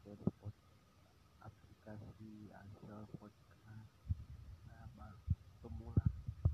dari aplikasi Android